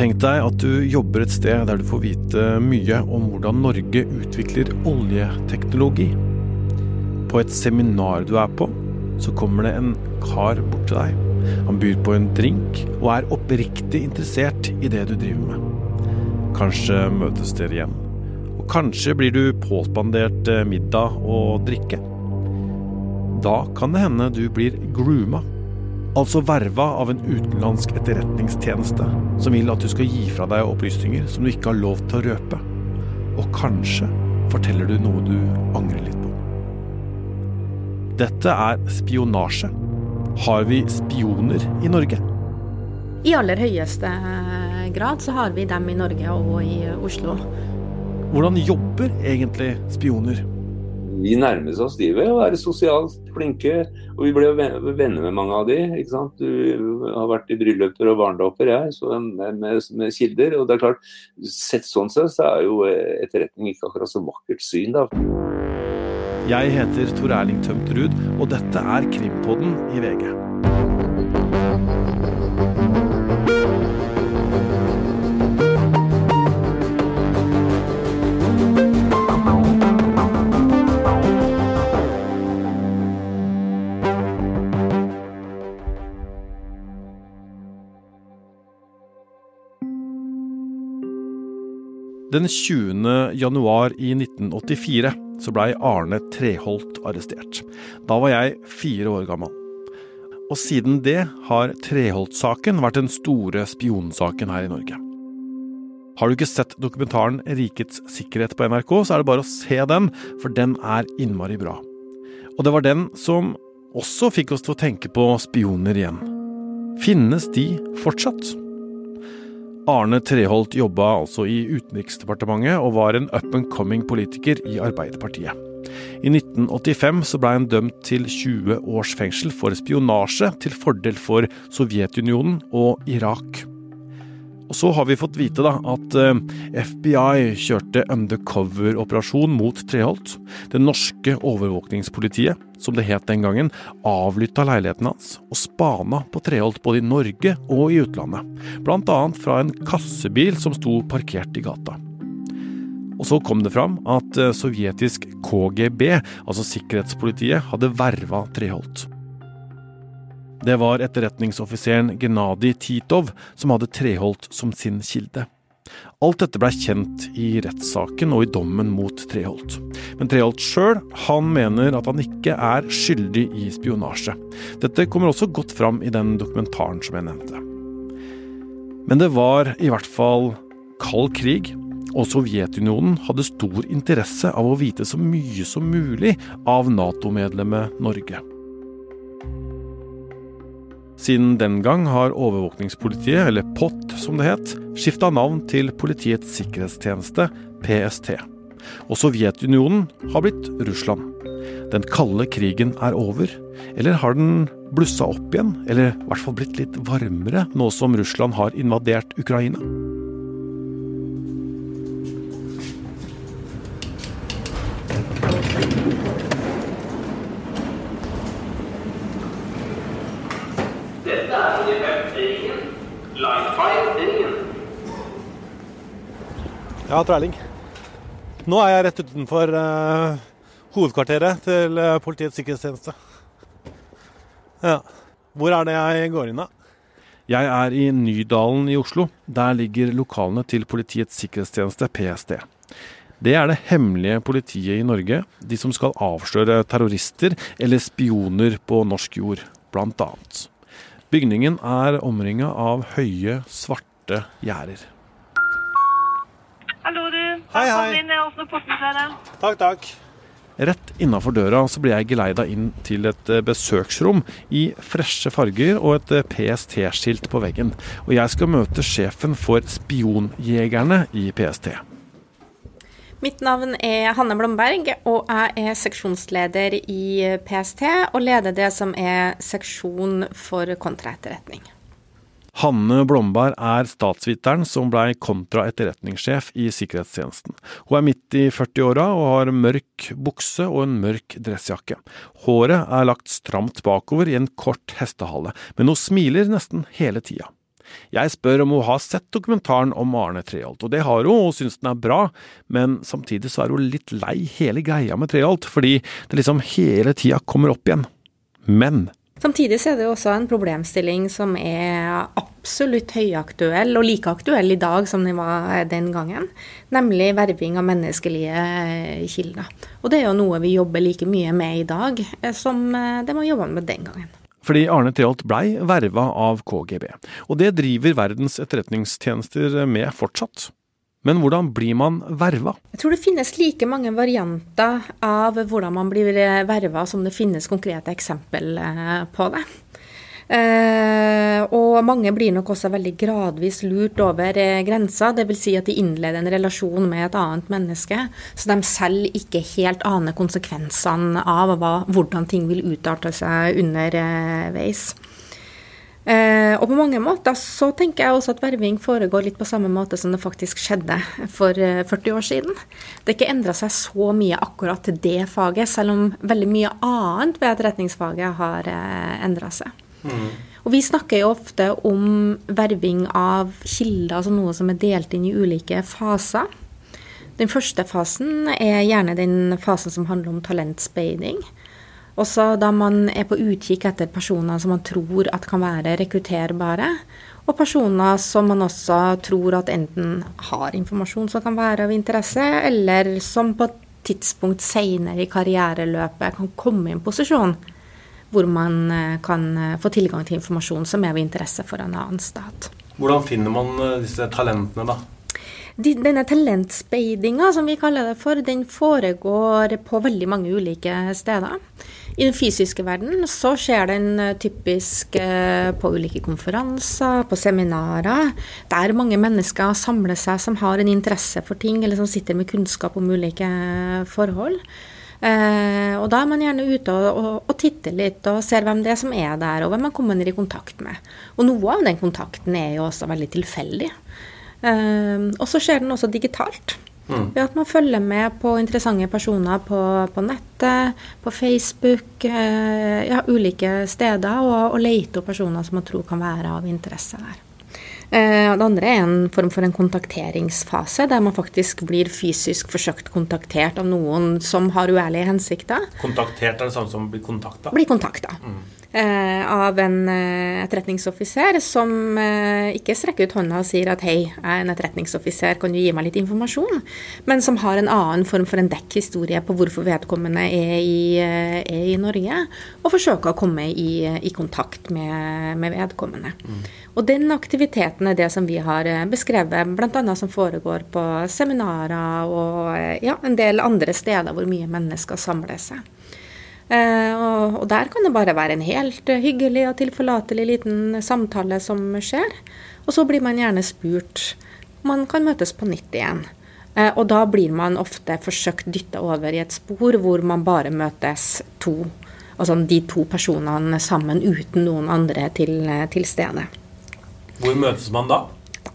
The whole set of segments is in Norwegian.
Tenk deg at du jobber et sted der du får vite mye om hvordan Norge utvikler oljeteknologi. På et seminar du er på, så kommer det en kar bort til deg. Han byr på en drink og er oppriktig interessert i det du driver med. Kanskje møtes dere igjen. Og kanskje blir du påspandert eh, middag og drikke. Da kan det hende du blir grooma altså verva av en utenlandsk etterretningstjeneste som vil at du skal gi fra deg opplysninger som du ikke har lov til å røpe. Og kanskje forteller du noe du angrer litt på. Dette er spionasje. Har vi spioner i Norge? I aller høyeste grad så har vi dem i Norge og i Oslo. Hvordan jobber egentlig spioner? Vi nærmet oss de ved å være sosialt flinke. Og vi ble venner med mange av de. ikke sant? Du har vært i brylluper og barnedåper, jeg, så med, med, kilder. Og det er klart, sett sånn sett, så er jo etterretning ikke akkurat så vakkert syn, da. Jeg heter Tor Erling Tømterud, og dette er Krimpodden i VG. Den 20. januar i 1984 så blei Arne Treholt arrestert. Da var jeg fire år gammel. Og siden det har Treholt-saken vært den store spionsaken her i Norge. Har du ikke sett dokumentaren 'Rikets sikkerhet' på NRK, så er det bare å se den, for den er innmari bra. Og det var den som også fikk oss til å tenke på spioner igjen. Finnes de fortsatt? Arne Treholt jobba altså i Utenriksdepartementet og var en up and coming politiker i Arbeiderpartiet. I 1985 så ble han dømt til 20 års fengsel for spionasje til fordel for Sovjetunionen og Irak. Og så har vi fått vite da at eh, FBI kjørte undercover-operasjon mot Treholt. Det norske overvåkningspolitiet, som det het den gangen, avlytta leiligheten hans og spana på Treholt både i Norge og i utlandet. Annet fra en kassebil som sto parkert i gata. Og så kom det fram at eh, sovjetisk KGB, altså sikkerhetspolitiet, hadde verva Treholt. Det var etterretningsoffiseren Genadij Titov som hadde Treholt som sin kilde. Alt dette blei kjent i rettssaken og i dommen mot Treholt. Men Treholt sjøl mener at han ikke er skyldig i spionasje. Dette kommer også godt fram i den dokumentaren som jeg nevnte. Men det var i hvert fall kald krig, og Sovjetunionen hadde stor interesse av å vite så mye som mulig av Nato-medlemmet Norge. Siden den gang har overvåkningspolitiet, eller POT som det het, skifta navn til Politiets sikkerhetstjeneste, PST. Og Sovjetunionen har blitt Russland. Den kalde krigen er over, eller har den blussa opp igjen? Eller i hvert fall blitt litt varmere, nå som Russland har invadert Ukraina? Ja, Træling. Nå er jeg rett utenfor uh, hovedkvarteret til uh, Politiets sikkerhetstjeneste. Ja. Hvor er det jeg går inn, da? Jeg er i Nydalen i Oslo. Der ligger lokalene til Politiets sikkerhetstjeneste, PST. Det er det hemmelige politiet i Norge. De som skal avsløre terrorister eller spioner på norsk jord, annet. Bygningen er omringa av høye, svarte gjerder. Hei, hei. Kom inn, jeg porten for deg. Takk, takk. Rett innafor døra så blir jeg geleida inn til et eh, besøksrom i freshe farger og et eh, PST-skilt på veggen. Og jeg skal møte sjefen for spionjegerne i PST. Mitt navn er Hanne Blomberg, og jeg er seksjonsleder i PST og leder det som er seksjon for kontraetterretning. Hanne Blomberg er statsviteren som blei kontraetterretningssjef i sikkerhetstjenesten. Hun er midt i 40-åra og har mørk bukse og en mørk dressjakke. Håret er lagt stramt bakover i en kort hestehale, men hun smiler nesten hele tida. Jeg spør om hun har sett dokumentaren om Arne Treholt, og det har hun, og syns den er bra, men samtidig så er hun litt lei hele greia med Treholt, fordi det liksom hele tida kommer opp igjen. Men Samtidig er det også en problemstilling som er absolutt høyaktuell, og like aktuell i dag som den var den gangen, nemlig verving av menneskelige kilder. Og det er jo noe vi jobber like mye med i dag som det man jobba med den gangen. Fordi Arne Treholt blei verva av KGB, og det driver verdens etterretningstjenester med fortsatt. Men hvordan blir man verva? Jeg tror det finnes like mange varianter av hvordan man blir verva som det finnes konkrete eksempel eh, på det. Eh, og mange blir nok også veldig gradvis lurt over eh, grensa, dvs. Si at de innleder en relasjon med et annet menneske, så de selv ikke helt aner konsekvensene av hvordan ting vil utarte seg underveis. Eh, og på mange måter så tenker jeg også at verving foregår litt på samme måte som det faktisk skjedde for 40 år siden. Det har ikke endra seg så mye akkurat til det faget, selv om veldig mye annet ved etterretningsfaget har endra seg. Og Vi snakker jo ofte om verving av kilder altså noe som er delt inn i ulike faser. Den første fasen er gjerne den fasen som handler om talentspeiding. Også da man er på utkikk etter personer som man tror at kan være rekrutterbare. Og personer som man også tror at enten har informasjon som kan være av interesse, eller som på et tidspunkt senere i karriereløpet kan komme i en posisjon hvor man eh, kan eh, få tilgang til informasjon som er av interesse for en annen stat. Hvordan finner man eh, disse talentene, da? Denne talentspeidinga, som vi kaller det for, den foregår på veldig mange ulike steder. I den fysiske verden så skjer den typisk på ulike konferanser, på seminarer, der mange mennesker samler seg som har en interesse for ting, eller som sitter med kunnskap om ulike forhold. Eh, og da er man gjerne ute og, og, og, titter litt og ser hvem det er som er der, og hvem man kommer i kontakt med. Og noe av den kontakten er jo også veldig tilfeldig. Eh, og så skjer den også digitalt. Mm. Ved at man følger med på interessante personer på, på nettet, på Facebook, eh, ja, ulike steder, og, og leter opp personer som man tror kan være av interesse der. Eh, det andre er en form for en kontakteringsfase, der man faktisk blir fysisk forsøkt kontaktert av noen som har uærlige hensikter. Kontaktert er det samme som blir kontakta? Blir kontakta. Mm. Eh, av en eh, etterretningsoffiser som ikke strekker ut hånda og sier at hei, jeg er en etterretningsoffiser, kan du gi meg litt informasjon? Men som har en annen form for en dekkhistorie på hvorfor vedkommende er i, er i Norge, og forsøker å komme i, i kontakt med, med vedkommende. Mm. Og den aktiviteten er det som vi har eh, beskrevet, bl.a. som foregår på seminarer og eh, ja, en del andre steder hvor mye mennesker samler seg. Eh, og, der kan det bare være en helt hyggelig og tilforlatelig liten samtale som skjer. Og så blir man gjerne spurt man kan møtes på nytt igjen. Eh, og da blir man ofte forsøkt dytta over i et spor hvor man bare møtes to. Altså de to personene sammen uten noen andre til, til stede. Hvor møtes man da?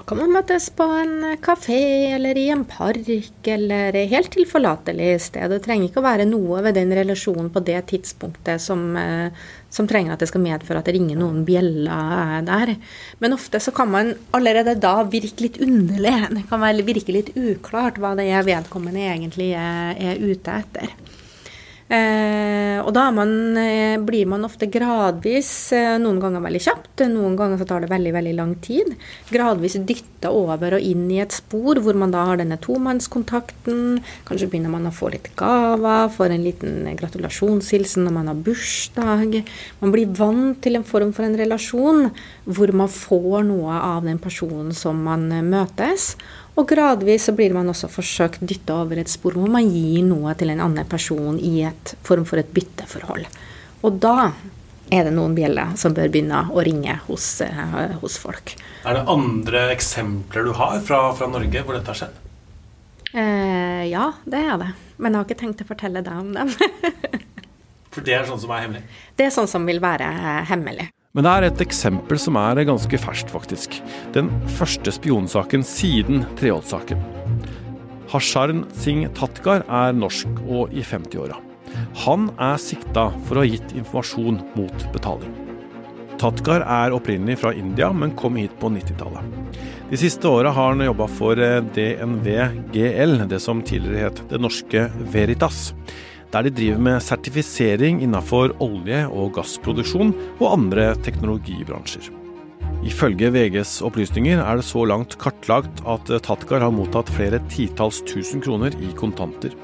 Kan man møtes på en kafé eller i en park eller helt tilforlatelig sted. Det trenger ikke å være noe ved den relasjonen på det tidspunktet som, eh, som trenger at det skal medføre at det ringer noen bjeller der. Men ofte så kan man allerede da virke litt underlig. Det kan virke litt uklart hva det er vedkommende egentlig er, er ute etter. Eh, og da man, eh, blir man ofte gradvis, eh, noen ganger veldig kjapt, noen ganger så tar det veldig veldig lang tid, gradvis dytta over og inn i et spor hvor man da har denne tomannskontakten. Kanskje begynner man å få litt gaver, får en liten gratulasjonshilsen når man har bursdag. Man blir vant til en form for en relasjon hvor man får noe av den personen som man møtes. Og gradvis så blir man også forsøkt dytta over et spor hvor man gir noe til en annen person i et form for et bytteforhold. Og da er det noen bjeller som bør begynne å ringe hos, uh, hos folk. Er det andre eksempler du har fra, fra Norge hvor dette har skjedd? Eh, ja, det er det. Men jeg har ikke tenkt å fortelle deg om dem. For det er sånn som er hemmelig? Det er sånn som vil være hemmelig. Men det er et eksempel som er ganske ferskt, faktisk. Den første spionsaken siden Treholt-saken. Hasharn Singh Tatkar er norsk og i 50-åra. Han er sikta for å ha gitt informasjon mot betaling. Tatkar er opprinnelig fra India, men kom hit på 90-tallet. De siste åra har han jobba for eh, DNV GL, det som tidligere het Det Norske Veritas. Der de driver med sertifisering innafor olje- og gassproduksjon og andre teknologibransjer. Ifølge VGs opplysninger er det så langt kartlagt at Tatkar har mottatt flere titalls tusen kroner i kontanter.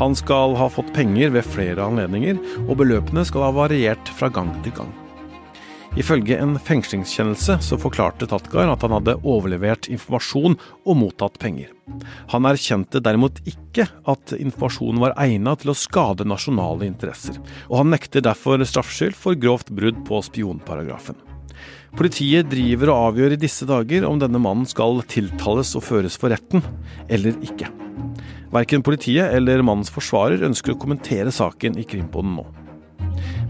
Han skal ha fått penger ved flere anledninger, og beløpene skal ha variert fra gang til gang. Ifølge en fengslingskjennelse så forklarte Tatkar at han hadde overlevert informasjon og mottatt penger. Han erkjente derimot ikke at informasjonen var egnet til å skade nasjonale interesser, og han nekter derfor straffskyld for grovt brudd på spionparagrafen. Politiet driver og avgjør i disse dager om denne mannen skal tiltales og føres for retten, eller ikke. Verken politiet eller mannens forsvarer ønsker å kommentere saken i Krimpoden nå.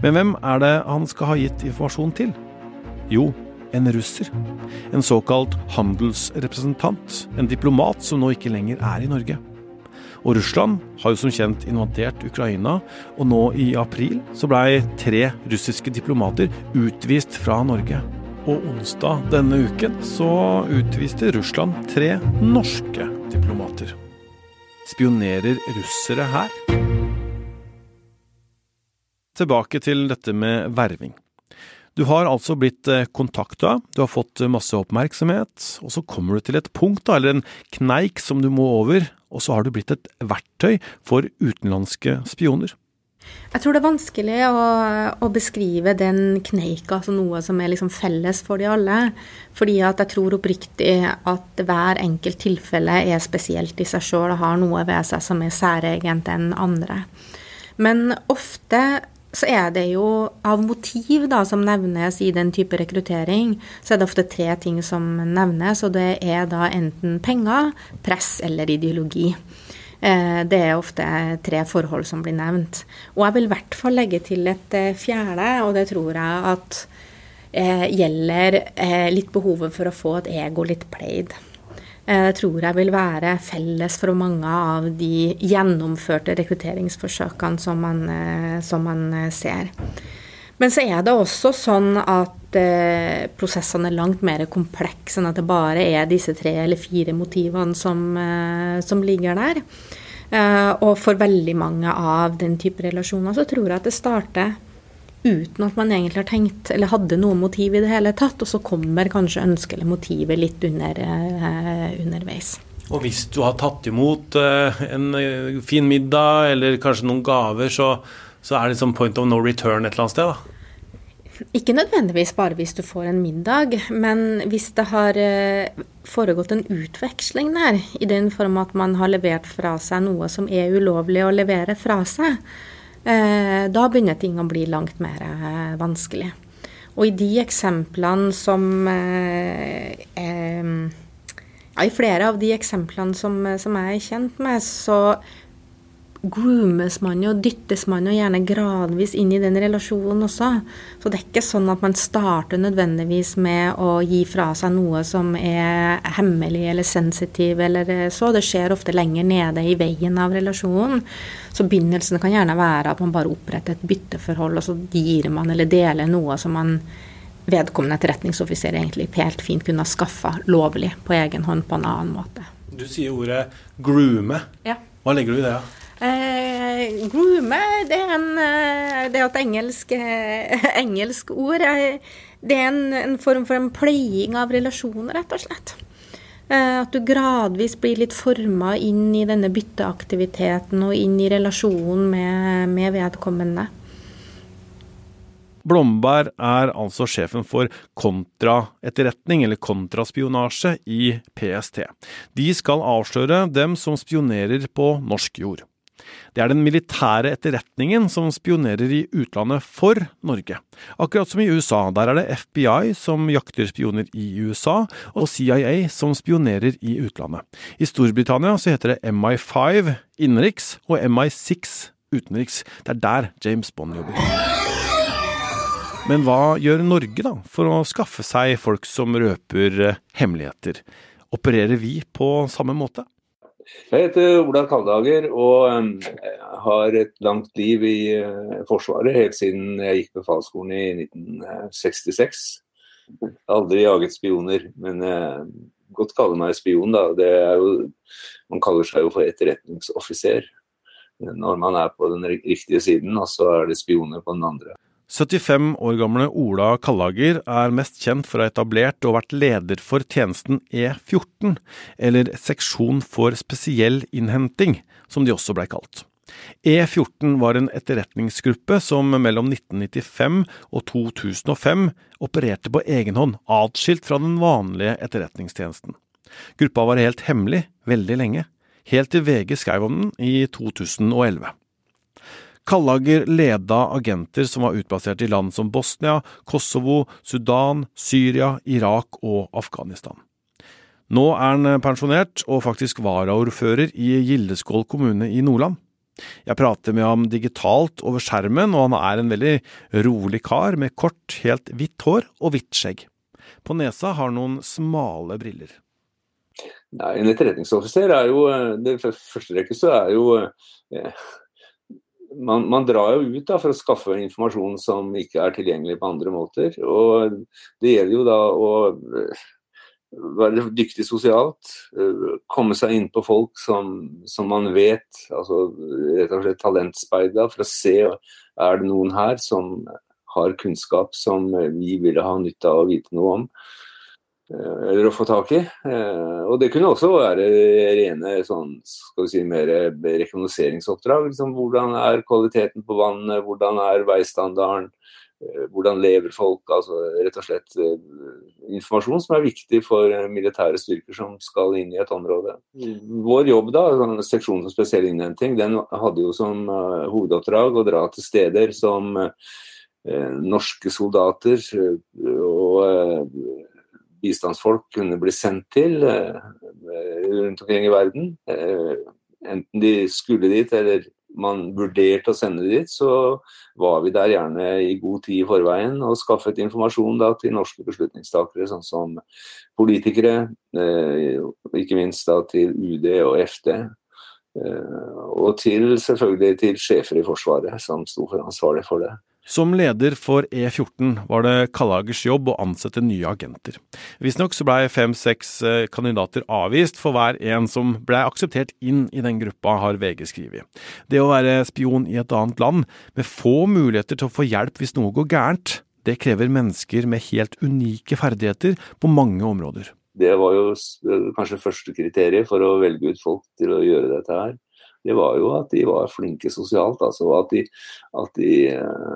Men hvem er det han skal ha gitt informasjon til? Jo, en russer. En såkalt handelsrepresentant. En diplomat som nå ikke lenger er i Norge. Og Russland har jo som kjent invadert Ukraina, og nå i april så blei tre russiske diplomater utvist fra Norge. Og onsdag denne uken så utviste Russland tre norske diplomater. Spionerer russere her? Tilbake til dette med verving. Du har altså blitt eh, kontakta, du har fått masse oppmerksomhet, og så kommer du til et punkt, eller en kneik som du må over, og så har du blitt et verktøy for utenlandske spioner. Jeg tror det er vanskelig å, å, beskrive den kneika som noe som er liksom felles for de alle. Fordi jeg tror oppriktig at hver enkelt tilfelle er spesielt i seg sjøl og har noe ved seg som er særegent enn andre. Men ofte så er det jo av motiv da, som nevnes i den type rekruttering, så er det ofte tre ting som nevnes, og det er da enten penger, press eller ideologi. Eh, det er ofte tre forhold som blir nevnt. Og jeg vil i hvert fall legge til et eh, fjerde, og det tror jeg at eh, gjelder litt behovet for å få et ego litt played. Det tror jeg vil være felles for mange av de gjennomførte rekrutteringsforsøkene som man, som man ser. Men så er det også sånn at eh, prosessene er langt mer komplekse enn at det bare er disse tre eller fire motivene som, eh, som ligger der. Eh, og for veldig mange av den type relasjoner så tror jeg at det starter uten at man egentlig har tenkt eller hadde noe motiv i det hele tatt, og så kommer kanskje ønsket eller motivet litt under, eh, underveis. Og hvis du har tatt imot eh, en eh, fin middag eller kanskje noen gaver, så så er det liksom point of no return et eller annet sted, da? Ikke nødvendigvis bare hvis du får en middag, men hvis det har eh, foregått en utveksling der, i den form at man har levert fra seg noe som er ulovlig å levere fra seg, da begynner ting å bli langt mer eh, vanskelig. Og i de eksemplene som ja, I flere av de eksemplene som, som jeg er kjent med, så groomes man jo, dyttes man jo gjerne gradvis inn i den relasjonen også. Så det er ikke sånn at man starter nødvendigvis med å gi fra seg noe som er hemmelig eller sensitiv eller så. Det skjer ofte lenger nede i veien av relasjonen. Så begynnelsen kan gjerne være at man bare oppretter et bytteforhold, og så gir man eller deler noe som man vedkommende etterretningsoffiser egentlig helt fint kunne ha skaffa lovlig på egen hånd på en annen måte. Du sier ordet 'groome'. Ja. Hva legger du i det? Ja? Eh, groome, det er, en, eh, det er et engelsk, eh, engelsk ord. Det er en, en, form for en pleiing av relasjoner, rett og slett. Eh, at du gradvis blir litt forma inn i denne bytteaktiviteten og inn i relasjonen med, med vedkommende. Blomberg er altså sjefen for kontraetterretning, eller kontraspionasje, i PST. De skal avsløre dem som spionerer på norsk jord. Det er den militære etterretningen som spionerer i utlandet for Norge. Akkurat som i USA, der er det FBI som jakter spioner i USA, og CIA som spionerer i utlandet. I Storbritannia så heter det MI5 innenriks og MI6 utenriks. Det er der James Bond jobber. Men hva gjør Norge da, for å skaffe seg folk som røper hemmeligheter? Opererer vi på samme måte? Jeg heter Ola Kaldager og har et langt liv i uh, Forsvaret helt siden jeg gikk befalsskolen i 1966. Aldri jaget spioner, men uh, godt kalle meg spion, da. Jo, man kaller seg jo for etterretningsoffiser når man er på den riktige siden, og så er det spioner på den andre. 75 år gamle Ola Kallager er mest kjent for å ha etablert og vært leder for tjenesten E14, eller Seksjon for spesiell innhenting, som de også blei kalt. E14 var en etterretningsgruppe som mellom 1995 og 2005 opererte på egen hånd, atskilt fra den vanlige etterretningstjenesten. Gruppa var helt hemmelig veldig lenge, helt til VG skrev om den i 2011. Kallager leda agenter som var utplassert i land som Bosnia, Kosovo, Sudan, Syria, Irak og Afghanistan. Nå er han pensjonert og faktisk varaordfører i Gildeskål kommune i Nordland. Jeg prater med ham digitalt over skjermen, og han er en veldig rolig kar med kort, helt hvitt hår og hvitt skjegg. På nesa har han noen smale briller. Nei, En etterretningsoffiser er jo eh, det første rekke så er jo eh, man, man, drar jo ut da, for å skaffe informasjon som ikke er tilgjengelig på andre måter. Og Det gjelder jo da å eh, være dyktig sosialt, eh, komme seg inn på folk som, som man vet, altså rett og slett talentspeida, for å se er det noen her som har kunnskap som vi ville ha nytte av å vite noe om. Eh, eller å få tak i. Eh, og det kunne også være rene sånn, skal vi si, mer rekognoseringsoppdrag. Liksom, hvordan er kvaliteten på vannet, hvordan er veistandarden, eh, hvordan lever folk? altså Rett og slett informasjon som er viktig for militære styrker som skal inn i et område. Vår jobb, da, sånn seksjonen for spesiell innhenting, den hadde jo som hovedoppdrag å dra til steder som norske soldater og bistandsfolk kunne bli sendt til eh, rundt omkring i verden. Eh, enten de skulle dit eller man vurderte å sende dit, så var vi der gjerne i god tid i forveien og skaffet informasjon da, til norske beslutningstakere, sånn som politikere, eh, ikke minst da til UD og FD. Og til selvfølgelig til sjefer i Forsvaret, som sto for ansvarlig for det. Som leder for E14 var det Kallagers jobb å ansette nye agenter. Visstnok så blei fem-seks eh, kandidater avvist for hver en som blei akseptert inn i den gruppa, har VG skrevet. Det å være spion i et annet land, med få muligheter til å få hjelp hvis noe går gærent, det krever mennesker med helt unike ferdigheter på mange områder. Det var jo kanskje første kriteriet for å velge ut folk til å gjøre dette her det var jo at de var flinke sosialt. altså At de, at de eh,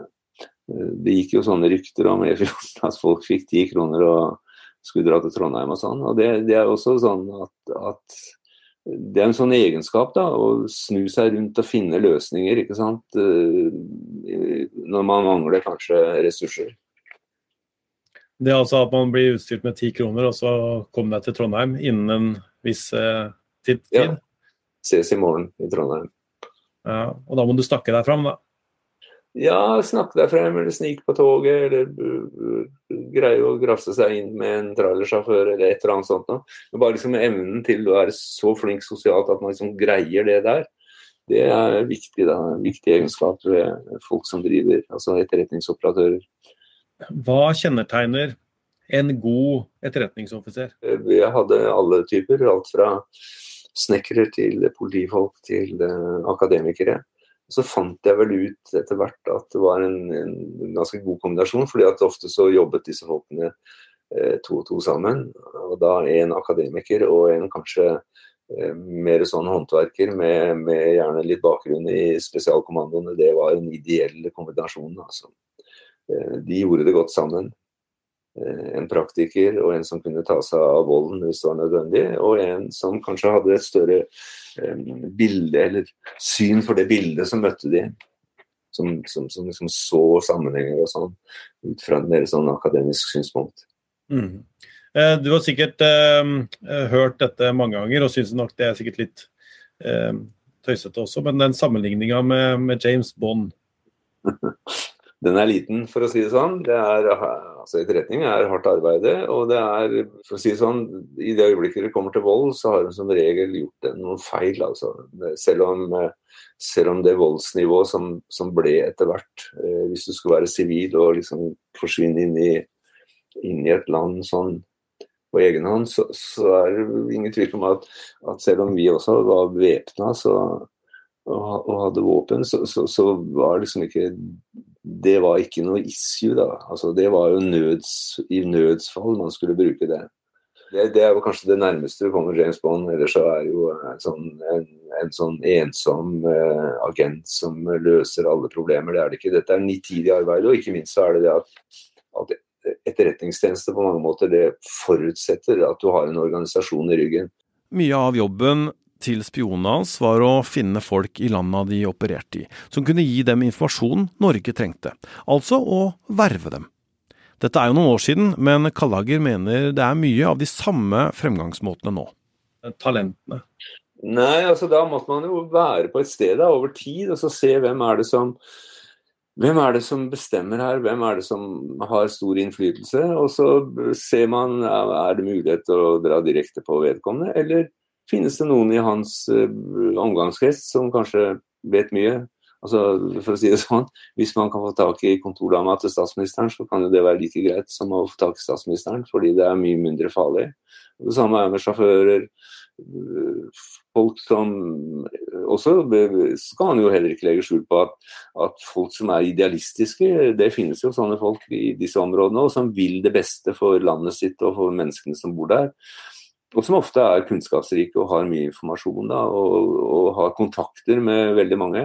det gikk jo sånne rykter om E14 at folk fikk ti kroner og skulle dra til Trondheim og sånn. Og det, det er også sånn at, at, det er en sånn egenskap da, å snu seg rundt og finne løsninger, ikke sant. Eh, når man mangler kanskje ressurser. Det er altså at man blir utstyrt med ti kroner, og så kommer deg til Trondheim innen en viss eh, tid? Ja. Ses i morgen i Trondheim. Ja, og da må du snakke deg fram, da? Ja, snakke deg frem, eller snike på toget, eller uh, greie å grafse seg inn med en trailersjåfør, eller et eller annet sånt noe. Men bare liksom evnen til å være så flink sosialt at man liksom greier det der, det er viktig, da. Viktig egenskap ved folk som driver, altså etterretningsoperatører. Hva kjennetegner en god etterretningsoffiser? Vi hadde alle typer, alt fra snekkere til politifolk til uh, akademikere. Så fant jeg vel ut etter hvert at det var en, en ganske god kombinasjon, fordi at ofte så jobbet disse folkene eh, to og to sammen. Og da en akademiker og en kanskje eh, mer sånn håndverker med, med, gjerne litt bakgrunn i spesialkommandoene, det var en ideell kombinasjon. Altså. Eh, de gjorde det godt sammen. Eh, en praktiker og en som kunne ta seg av volden hvis det var nødvendig, og en som kanskje hadde et større bilde, eller syn for det bildet som møtte de. Som, som, som liksom så sammenhenger og sånn, ut fra et mer sånn akademisk synspunkt. Mm. Eh, du har sikkert eh, hørt dette mange ganger, og syns nok det er sikkert litt eh, tøysete også, men den sammenligninga med, med, James Bond den er liten, for å si det sånn. Det er, altså Etterretning er hardt arbeide. Og det er, for å si det sånn, i det øyeblikket det kommer til vold, så har hun som regel gjort noen feil. altså. Selv om, selv om det voldsnivået som, som ble etter hvert, eh, hvis du skulle være sivil og liksom forsvinne inn i, inn i et land sånn på egen hånd, så, så, er det ingen tvil om at, at selv om vi også var væpna, og, og, hadde våpen, så, så, så, var liksom ikke Det var ikke noe issue, da. Altså, det var jo nøds, i nødsfall man skulle bruke det. det. det. er jo kanskje det nærmeste du kommer James Bond. Ellers så er jo en sånn, en, en sånn ensom eh, agent som løser alle problemer. Det er det ikke. Dette er nitidig arbeid, og ikke minst så er det det at, at etterretningstjeneste på mange måter, det forutsetter at du har en organisasjon i ryggen. Mye av jobben til spionene hans var å finne folk i landa de opererte i, som kunne gi dem informasjon Norge trengte, altså å verve dem. Dette er jo noen år siden, men Kallager mener det er mye av de samme fremgangsmåtene nå. Talentene. Nei, altså da måtte man jo være på et sted da, over tid og så se hvem er det som hvem er det som bestemmer her, hvem er det som har stor innflytelse? Og så ser man er det mulighet til å dra direkte på vedkommende, eller finnes det noen i hans uh, omgangskrets som kanskje vet mye? Altså, for å si det sånn, Hvis man kan få tak i kontordama til statsministeren, så kan jo det være like greit som å få tak i statsministeren, fordi det er mye mindre farlig. Det samme er med sjåfører, folk som også skal han jo heller ikke legge skjul på at, at, folk som er idealistiske, det finnes jo sånne folk i disse områdene, og som vil det beste for landet sitt og for menneskene som bor der. Og som ofte er kunnskapsrike og har mye informasjon da, og, og har kontakter med veldig mange.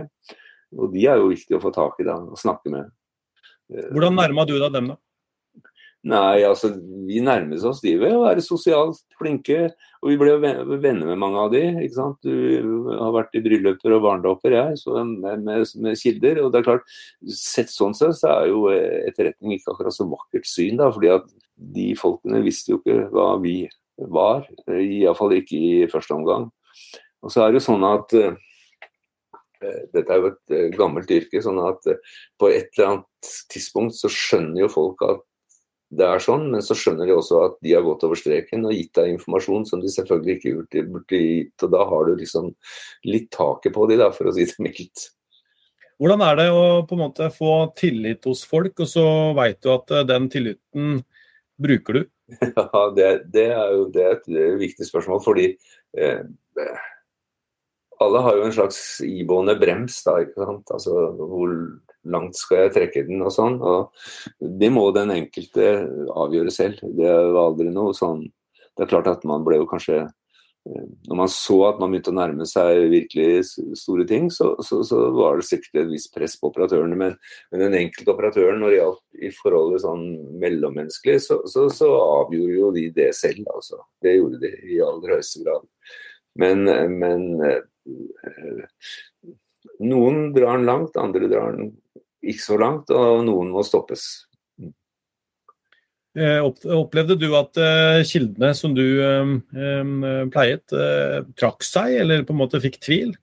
Og de er jo viktige å få tak i da, og snakke med. Hvordan nærma du deg dem, da? Nei, altså vi nærmer oss de ved å være sosialt flinke. Og vi ble venner med mange av de. ikke sant? Du har vært i brylluper og barnedåper, jeg, så med, med, med, kilder. Og det er klart, sett sånn sett, så er jo etterretning ikke akkurat så vakkert syn, da. fordi at de folkene visste jo ikke hva vi var. Iallfall ikke i første omgang. Og så er det jo sånn at uh, dette er jo et uh, gammelt yrke, sånn at uh, på et eller annet tidspunkt så skjønner jo folk at det er sånn, men så skjønner de også at de har gått over streken og gitt deg informasjon som de selvfølgelig ikke burde gitt. og Da har du liksom litt taket på de, da, for å si det mildt. Hvordan er det å på en måte få tillit hos folk, og så veit du at eh, den tilliten bruker du? Ja, det, det er jo det er et viktig spørsmål, fordi eh, alle har jo en slags iboende brems, da, ikke sant. Altså hvor langt skal jeg trekke den og sånn. Og det må den enkelte avgjøre selv. Det var aldri noe sånn Det er klart at man ble jo kanskje når man så at man begynte å nærme seg virkelig store ting, så, så, så var det sikkert et visst press på operatørene. Men, men den enkelte operatøren, når det gjaldt i forholdet sånn mellommenneskelig, så, så, avgjorde jo de det selv. Altså. Det gjorde de i aller høyeste grad. Men, men eh, noen drar den langt, andre drar den ikke så langt, og noen må stoppes. Eh, opplevde du at uh, kildene som du um, pleiet, trakk seg, eller på en måte fikk tvil?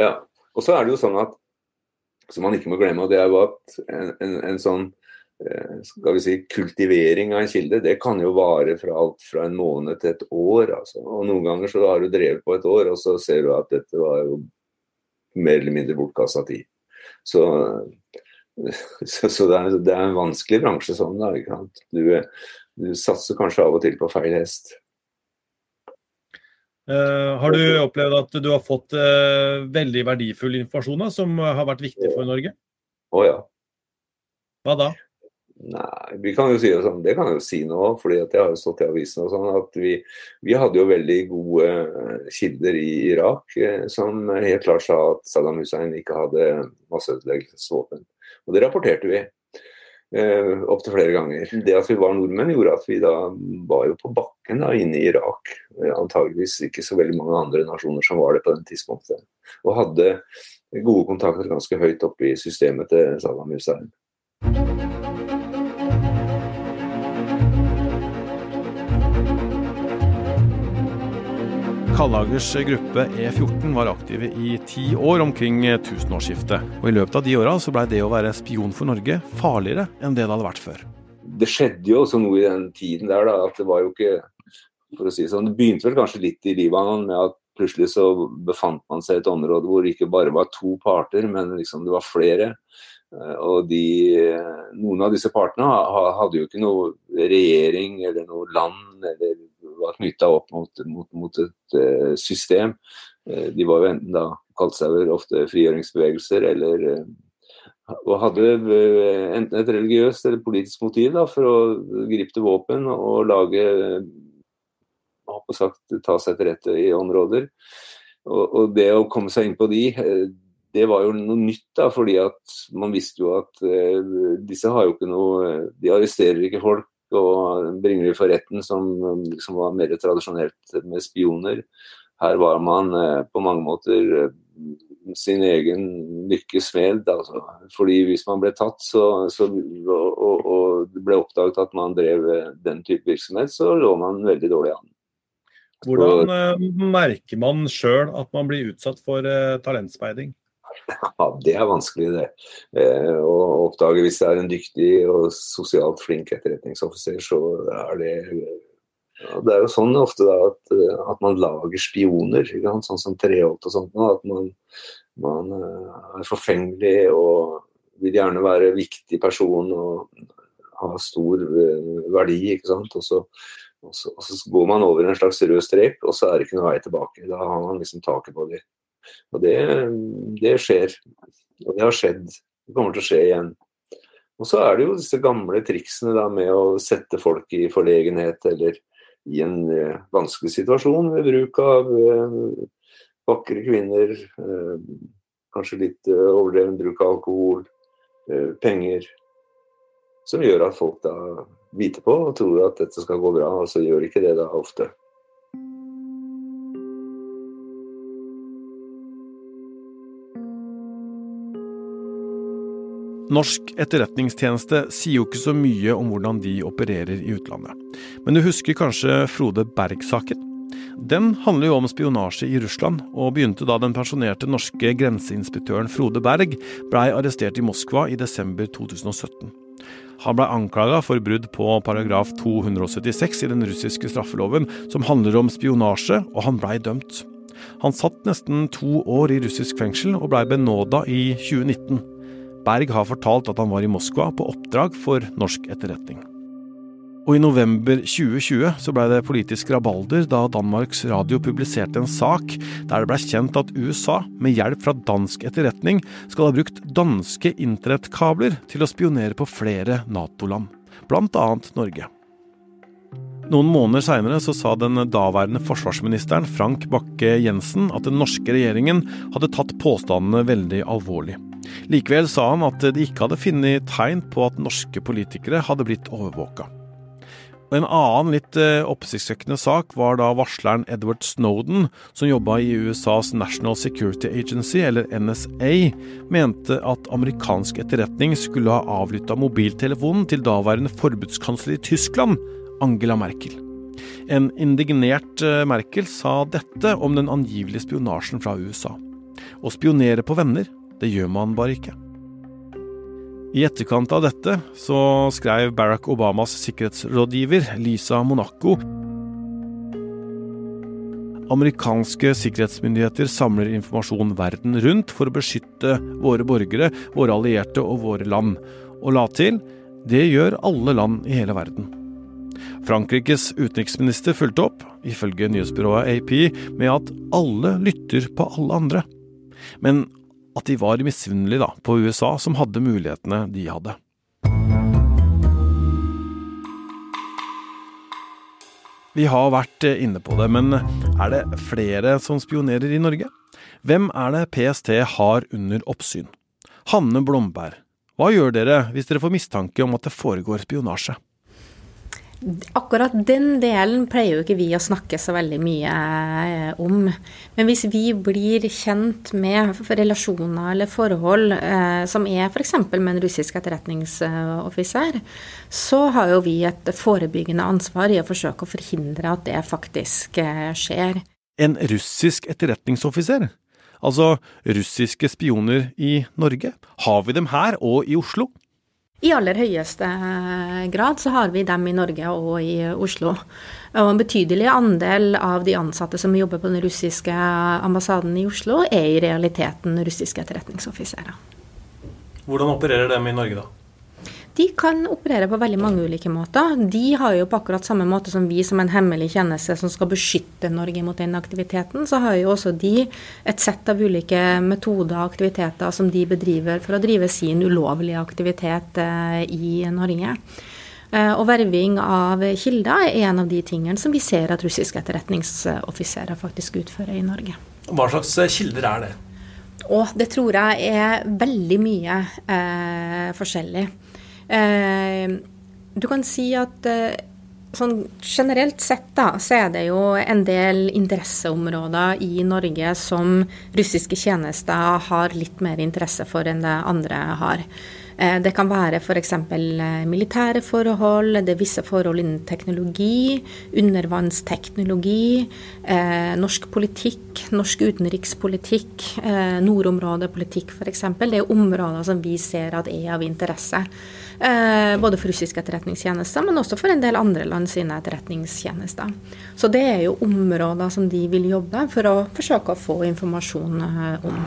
Ja. Og så er det jo sånn at, som man ikke må glemme, og det er jo at en, en, en sånn skal vi si, kultivering av en kilde, det kan jo vare fra alt fra en måned til et år. Altså. Og Noen ganger så har du drevet på et år, og så ser du at dette var jo mer eller mindre bortkasta tid. Så så, så det, er, det, er, en vanskelig bransje sånn. da, ikke sant? Du, du, satser kanskje av og til på feil hest. Uh, har du opplevd at du har fått uh, veldig verdifull informasjon da, som har vært viktig for Norge? Å oh, ja. Hva da? Nei, vi kan jo si det sånn, det kan jeg jo si nå, fordi at jeg har jo stått i avisen og sånn, at vi, vi hadde jo veldig gode uh, kilder i Irak som helt klart sa at Saddam Hussein ikke hadde masseødeleggelsesvåpen. Og det rapporterte vi eh, opptil flere ganger. Det at vi var nordmenn gjorde at vi da var jo på bakken da inne i Irak. Eh, antageligvis ikke så veldig mange andre nasjoner som var det på den tidspunktet. Og hadde gode kontakter ganske høyt oppe i systemet til Saddam Hussein. Kallagers gruppe E14 var aktive i ti år omkring tusenårsskiftet. Og i løpet av de åra blei det å være spion for Norge farligere enn det det hadde vært før. Det skjedde jo også noe i den tiden der, da. At det var jo ikke For å si det sånn, det begynte vel kanskje litt i Libanon med at plutselig så befant man seg i et område hvor det ikke bare var to parter, men liksom det var flere. Og de, noen av disse partene hadde jo ikke noe regjering eller noe land eller var knytta opp mot, mot, mot, et uh, system. Uh, de var jo enten da kalt seg vel ofte frigjøringsbevegelser eller uh, og hadde enten et religiøst eller politisk motiv da, for å gripe til våpen og lage håper sagt, ta seg til rette i områder. Og, og, det å komme seg inn på de, det var jo noe nytt, da, fordi at man visste jo at disse har jo ikke noe De arresterer ikke folk og bringer de for retten, som, som var mer tradisjonelt med spioner. Her var man eh, på mange måter eh, sin egen lykkes smed. Altså. Fordi hvis man ble tatt så, så, og, og, ble oppdaget at man drev eh, den type virksomhet, så lå man veldig dårlig an. Hvordan merker man sjøl at man blir utsatt for talentspeiding? Ja, det er vanskelig, det. Eh, å oppdage hvis det er en dyktig og sosialt flink etterretningsoffiser, så er det ja, Det er jo sånn ofte da at, at man lager spioner, sånn som Treholt og sånt. At man, man, eh, er forfengelig og vil gjerne være viktig person og ha stor eh, verdi. ikke sant? Og så, og så, og så går man over en slags rød strek, og så er det ikke noe vei tilbake. Da har man liksom taket på dem. Og det, det skjer. Og det har skjedd. Det kommer til å skje igjen. Og så er det jo disse gamle triksene da med å sette folk i forlegenhet eller i en eh, vanskelig situasjon ved bruk av eh, vakre kvinner, eh, kanskje litt overdreven bruk av alkohol, penger, som gjør at folk da biter på og tror at dette skal gå bra, og så gjør ikke det da ofte. Norsk etterretningstjeneste sier jo ikke så mye om hvordan de opererer i utlandet. Men du husker kanskje Frode Berg-saken? Den handler jo om spionasje i Russland, og begynte da den pensjonerte norske grenseinspektøren Frode Berg blei arrestert i Moskva i desember 2017. Han blei anklaga for brudd på paragraf 276 i den russiske straffeloven, som handler om spionasje, og han blei dømt. Han satt nesten to år i russisk fengsel, og blei benåda i 2019. Berg har fortalt at han var i Moskva på oppdrag for norsk etterretning. Og I november 2020 så ble det politisk rabalder da Danmarks Radio publiserte en sak der det ble kjent at USA, med hjelp fra dansk etterretning, skal ha brukt danske internettkabler til å spionere på flere Nato-land, bl.a. Norge. Noen måneder seinere sa den daværende forsvarsministeren Frank Bakke-Jensen at den norske regjeringen hadde tatt påstandene veldig alvorlig. Likevel sa han at de ikke hadde funnet tegn på at norske politikere hadde blitt overvåka. En annen litt eh, oppsiktsvekkende sak var da varsleren Edward Snowden, som jobba i USAs National Security Agency, eller NSA, mente at amerikansk etterretning skulle ha avlytta mobiltelefonen til daværende forbudskansler i Tyskland, Angela Merkel. En indignert eh, Merkel sa dette om den angivelige spionasjen fra USA. Å spionere på venner det gjør man bare ikke. I etterkant av dette så skrev Barack Obamas sikkerhetsrådgiver Lisa Monaco Amerikanske sikkerhetsmyndigheter samler informasjon verden rundt for å beskytte våre borgere, våre allierte og våre land. Og la til det gjør alle land i hele verden. Frankrikes utenriksminister fulgte opp, ifølge nyhetsbyrået AP, med at alle lytter på alle andre. Men at de var misunnelige på USA, som hadde mulighetene de hadde. Vi har vært inne på det, men er det flere som spionerer i Norge? Hvem er det PST har under oppsyn? Hanne Blomberg, hva gjør dere hvis dere får mistanke om at det foregår spionasje? Akkurat den delen pleier jo ikke vi å snakke så veldig mye eh, om. Men hvis vi blir kjent med relasjoner eller forhold eh, som er f.eks. med en russisk etterretningsoffiser, så har jo vi et forebyggende ansvar i å forsøke å forhindre at det faktisk eh, skjer. En russisk etterretningsoffiser? Altså russiske spioner i Norge? Har vi dem her og i Oslo? I aller høyeste grad så har vi dem i Norge og i Oslo. Og en betydelig andel av de ansatte som jobber på den russiske ambassaden i Oslo, er i realiteten russiske etterretningsoffiserer. Hvordan opererer dem i Norge, da? De kan operere på veldig mange ulike måter. De har jo på akkurat samme måte som vi som en hemmelig tjeneste som skal beskytte Norge mot den aktiviteten, så har jo også de et sett av ulike metoder og aktiviteter som de bedriver for å drive sin ulovlige aktivitet eh, i Norge. Eh, og verving av kilder er en av de tingene som vi ser at russiske etterretningsoffiserer faktisk utfører i Norge. Hva slags eh, kilder er det? Og det tror jeg er veldig mye eh, forskjellig. Eh, du kan si at eh, sånn generelt sett da, så er det jo en del interesseområder i Norge som russiske tjenester har litt mer interesse for enn det andre har. Eh, det kan være f.eks. militære forhold, det er visse forhold innen teknologi, undervannsteknologi, norsk politikk, norsk utenrikspolitikk, nordområdepolitikk f.eks. Det er områder som vi ser at er av interesse. Eh, både for russiske etterretningstjenester, men også for en del andre land sine etterretningstjenester. Så det er jo områder som de vil jobbe for å forsøke å få informasjon eh, om.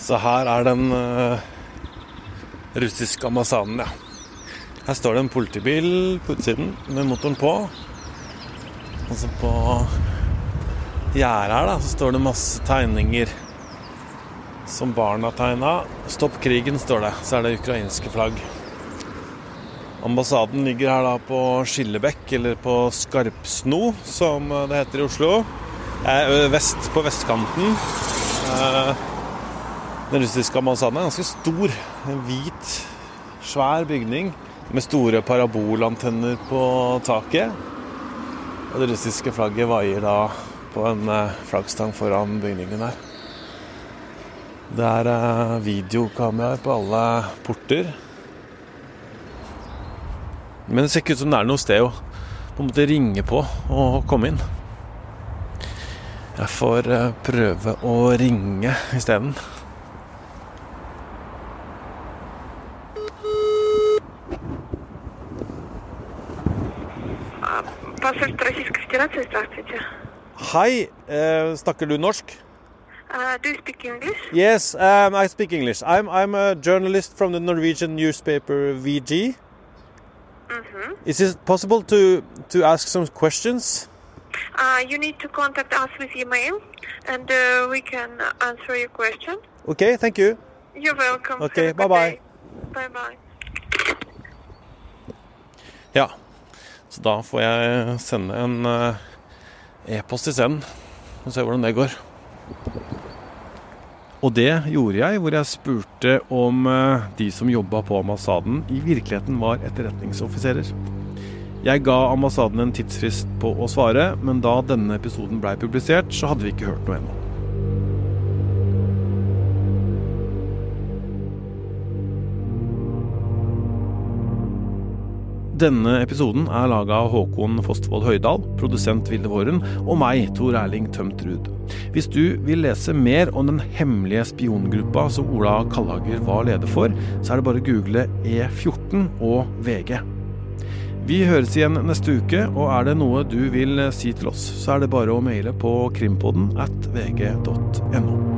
Så her er den uh, russiske ambassaden, ja. Her står det en politibil på utsiden med motoren på. Og så på gjerdet her da, så står det masse tegninger som barna tegna. 'Stopp krigen', står det. Så er det ukrainske flagg. Ambassaden ligger her da på Skillebekk, eller på Skarpsno, som det heter i Oslo. Vest, på vestkanten. Eh, den russiske ambassaden er ganske stor. En hvit, svær bygning med store parabolantenner på taket. Og det russiske flagget vaier da på en eh, flaggstang foran bygningen her. Det er eh, videokameraer på alle porter. Men det ser ikke ut som det er noe sted å på en måte ringe på og komme inn. Jeg får eh, prøve å ringe isteden. Hei, eh, snakker du norsk? Do you speak English? Yes, um, I speak English. I'm I'm a journalist from the Norwegian newspaper VG. Mm -hmm. Is it possible to to ask some questions? Uh, you need to contact us with email, and uh, we can answer your question. Okay, thank you. You're welcome. Okay, bye bye. Bye bye. Ja, så da får jeg sende en uh, e-post isteden og se hvordan det går. Og det gjorde jeg, hvor jeg spurte om eh, de som jobba på ambassaden i virkeligheten var etterretningsoffiserer. Jeg ga ambassaden en tidsfrist på å svare, men da denne episoden blei publisert, så hadde vi ikke hørt noe ennå. Denne episoden er laga av Håkon Fostvold Høydal, produsent Vilde Våren, og meg, Tor Erling Tømt Ruud. Hvis du vil lese mer om den hemmelige spiongruppa som Ola Kallager var leder for, så er det bare å google E14 og VG. Vi høres igjen neste uke, og er det noe du vil si til oss, så er det bare å maile på krimpodden at vg.no.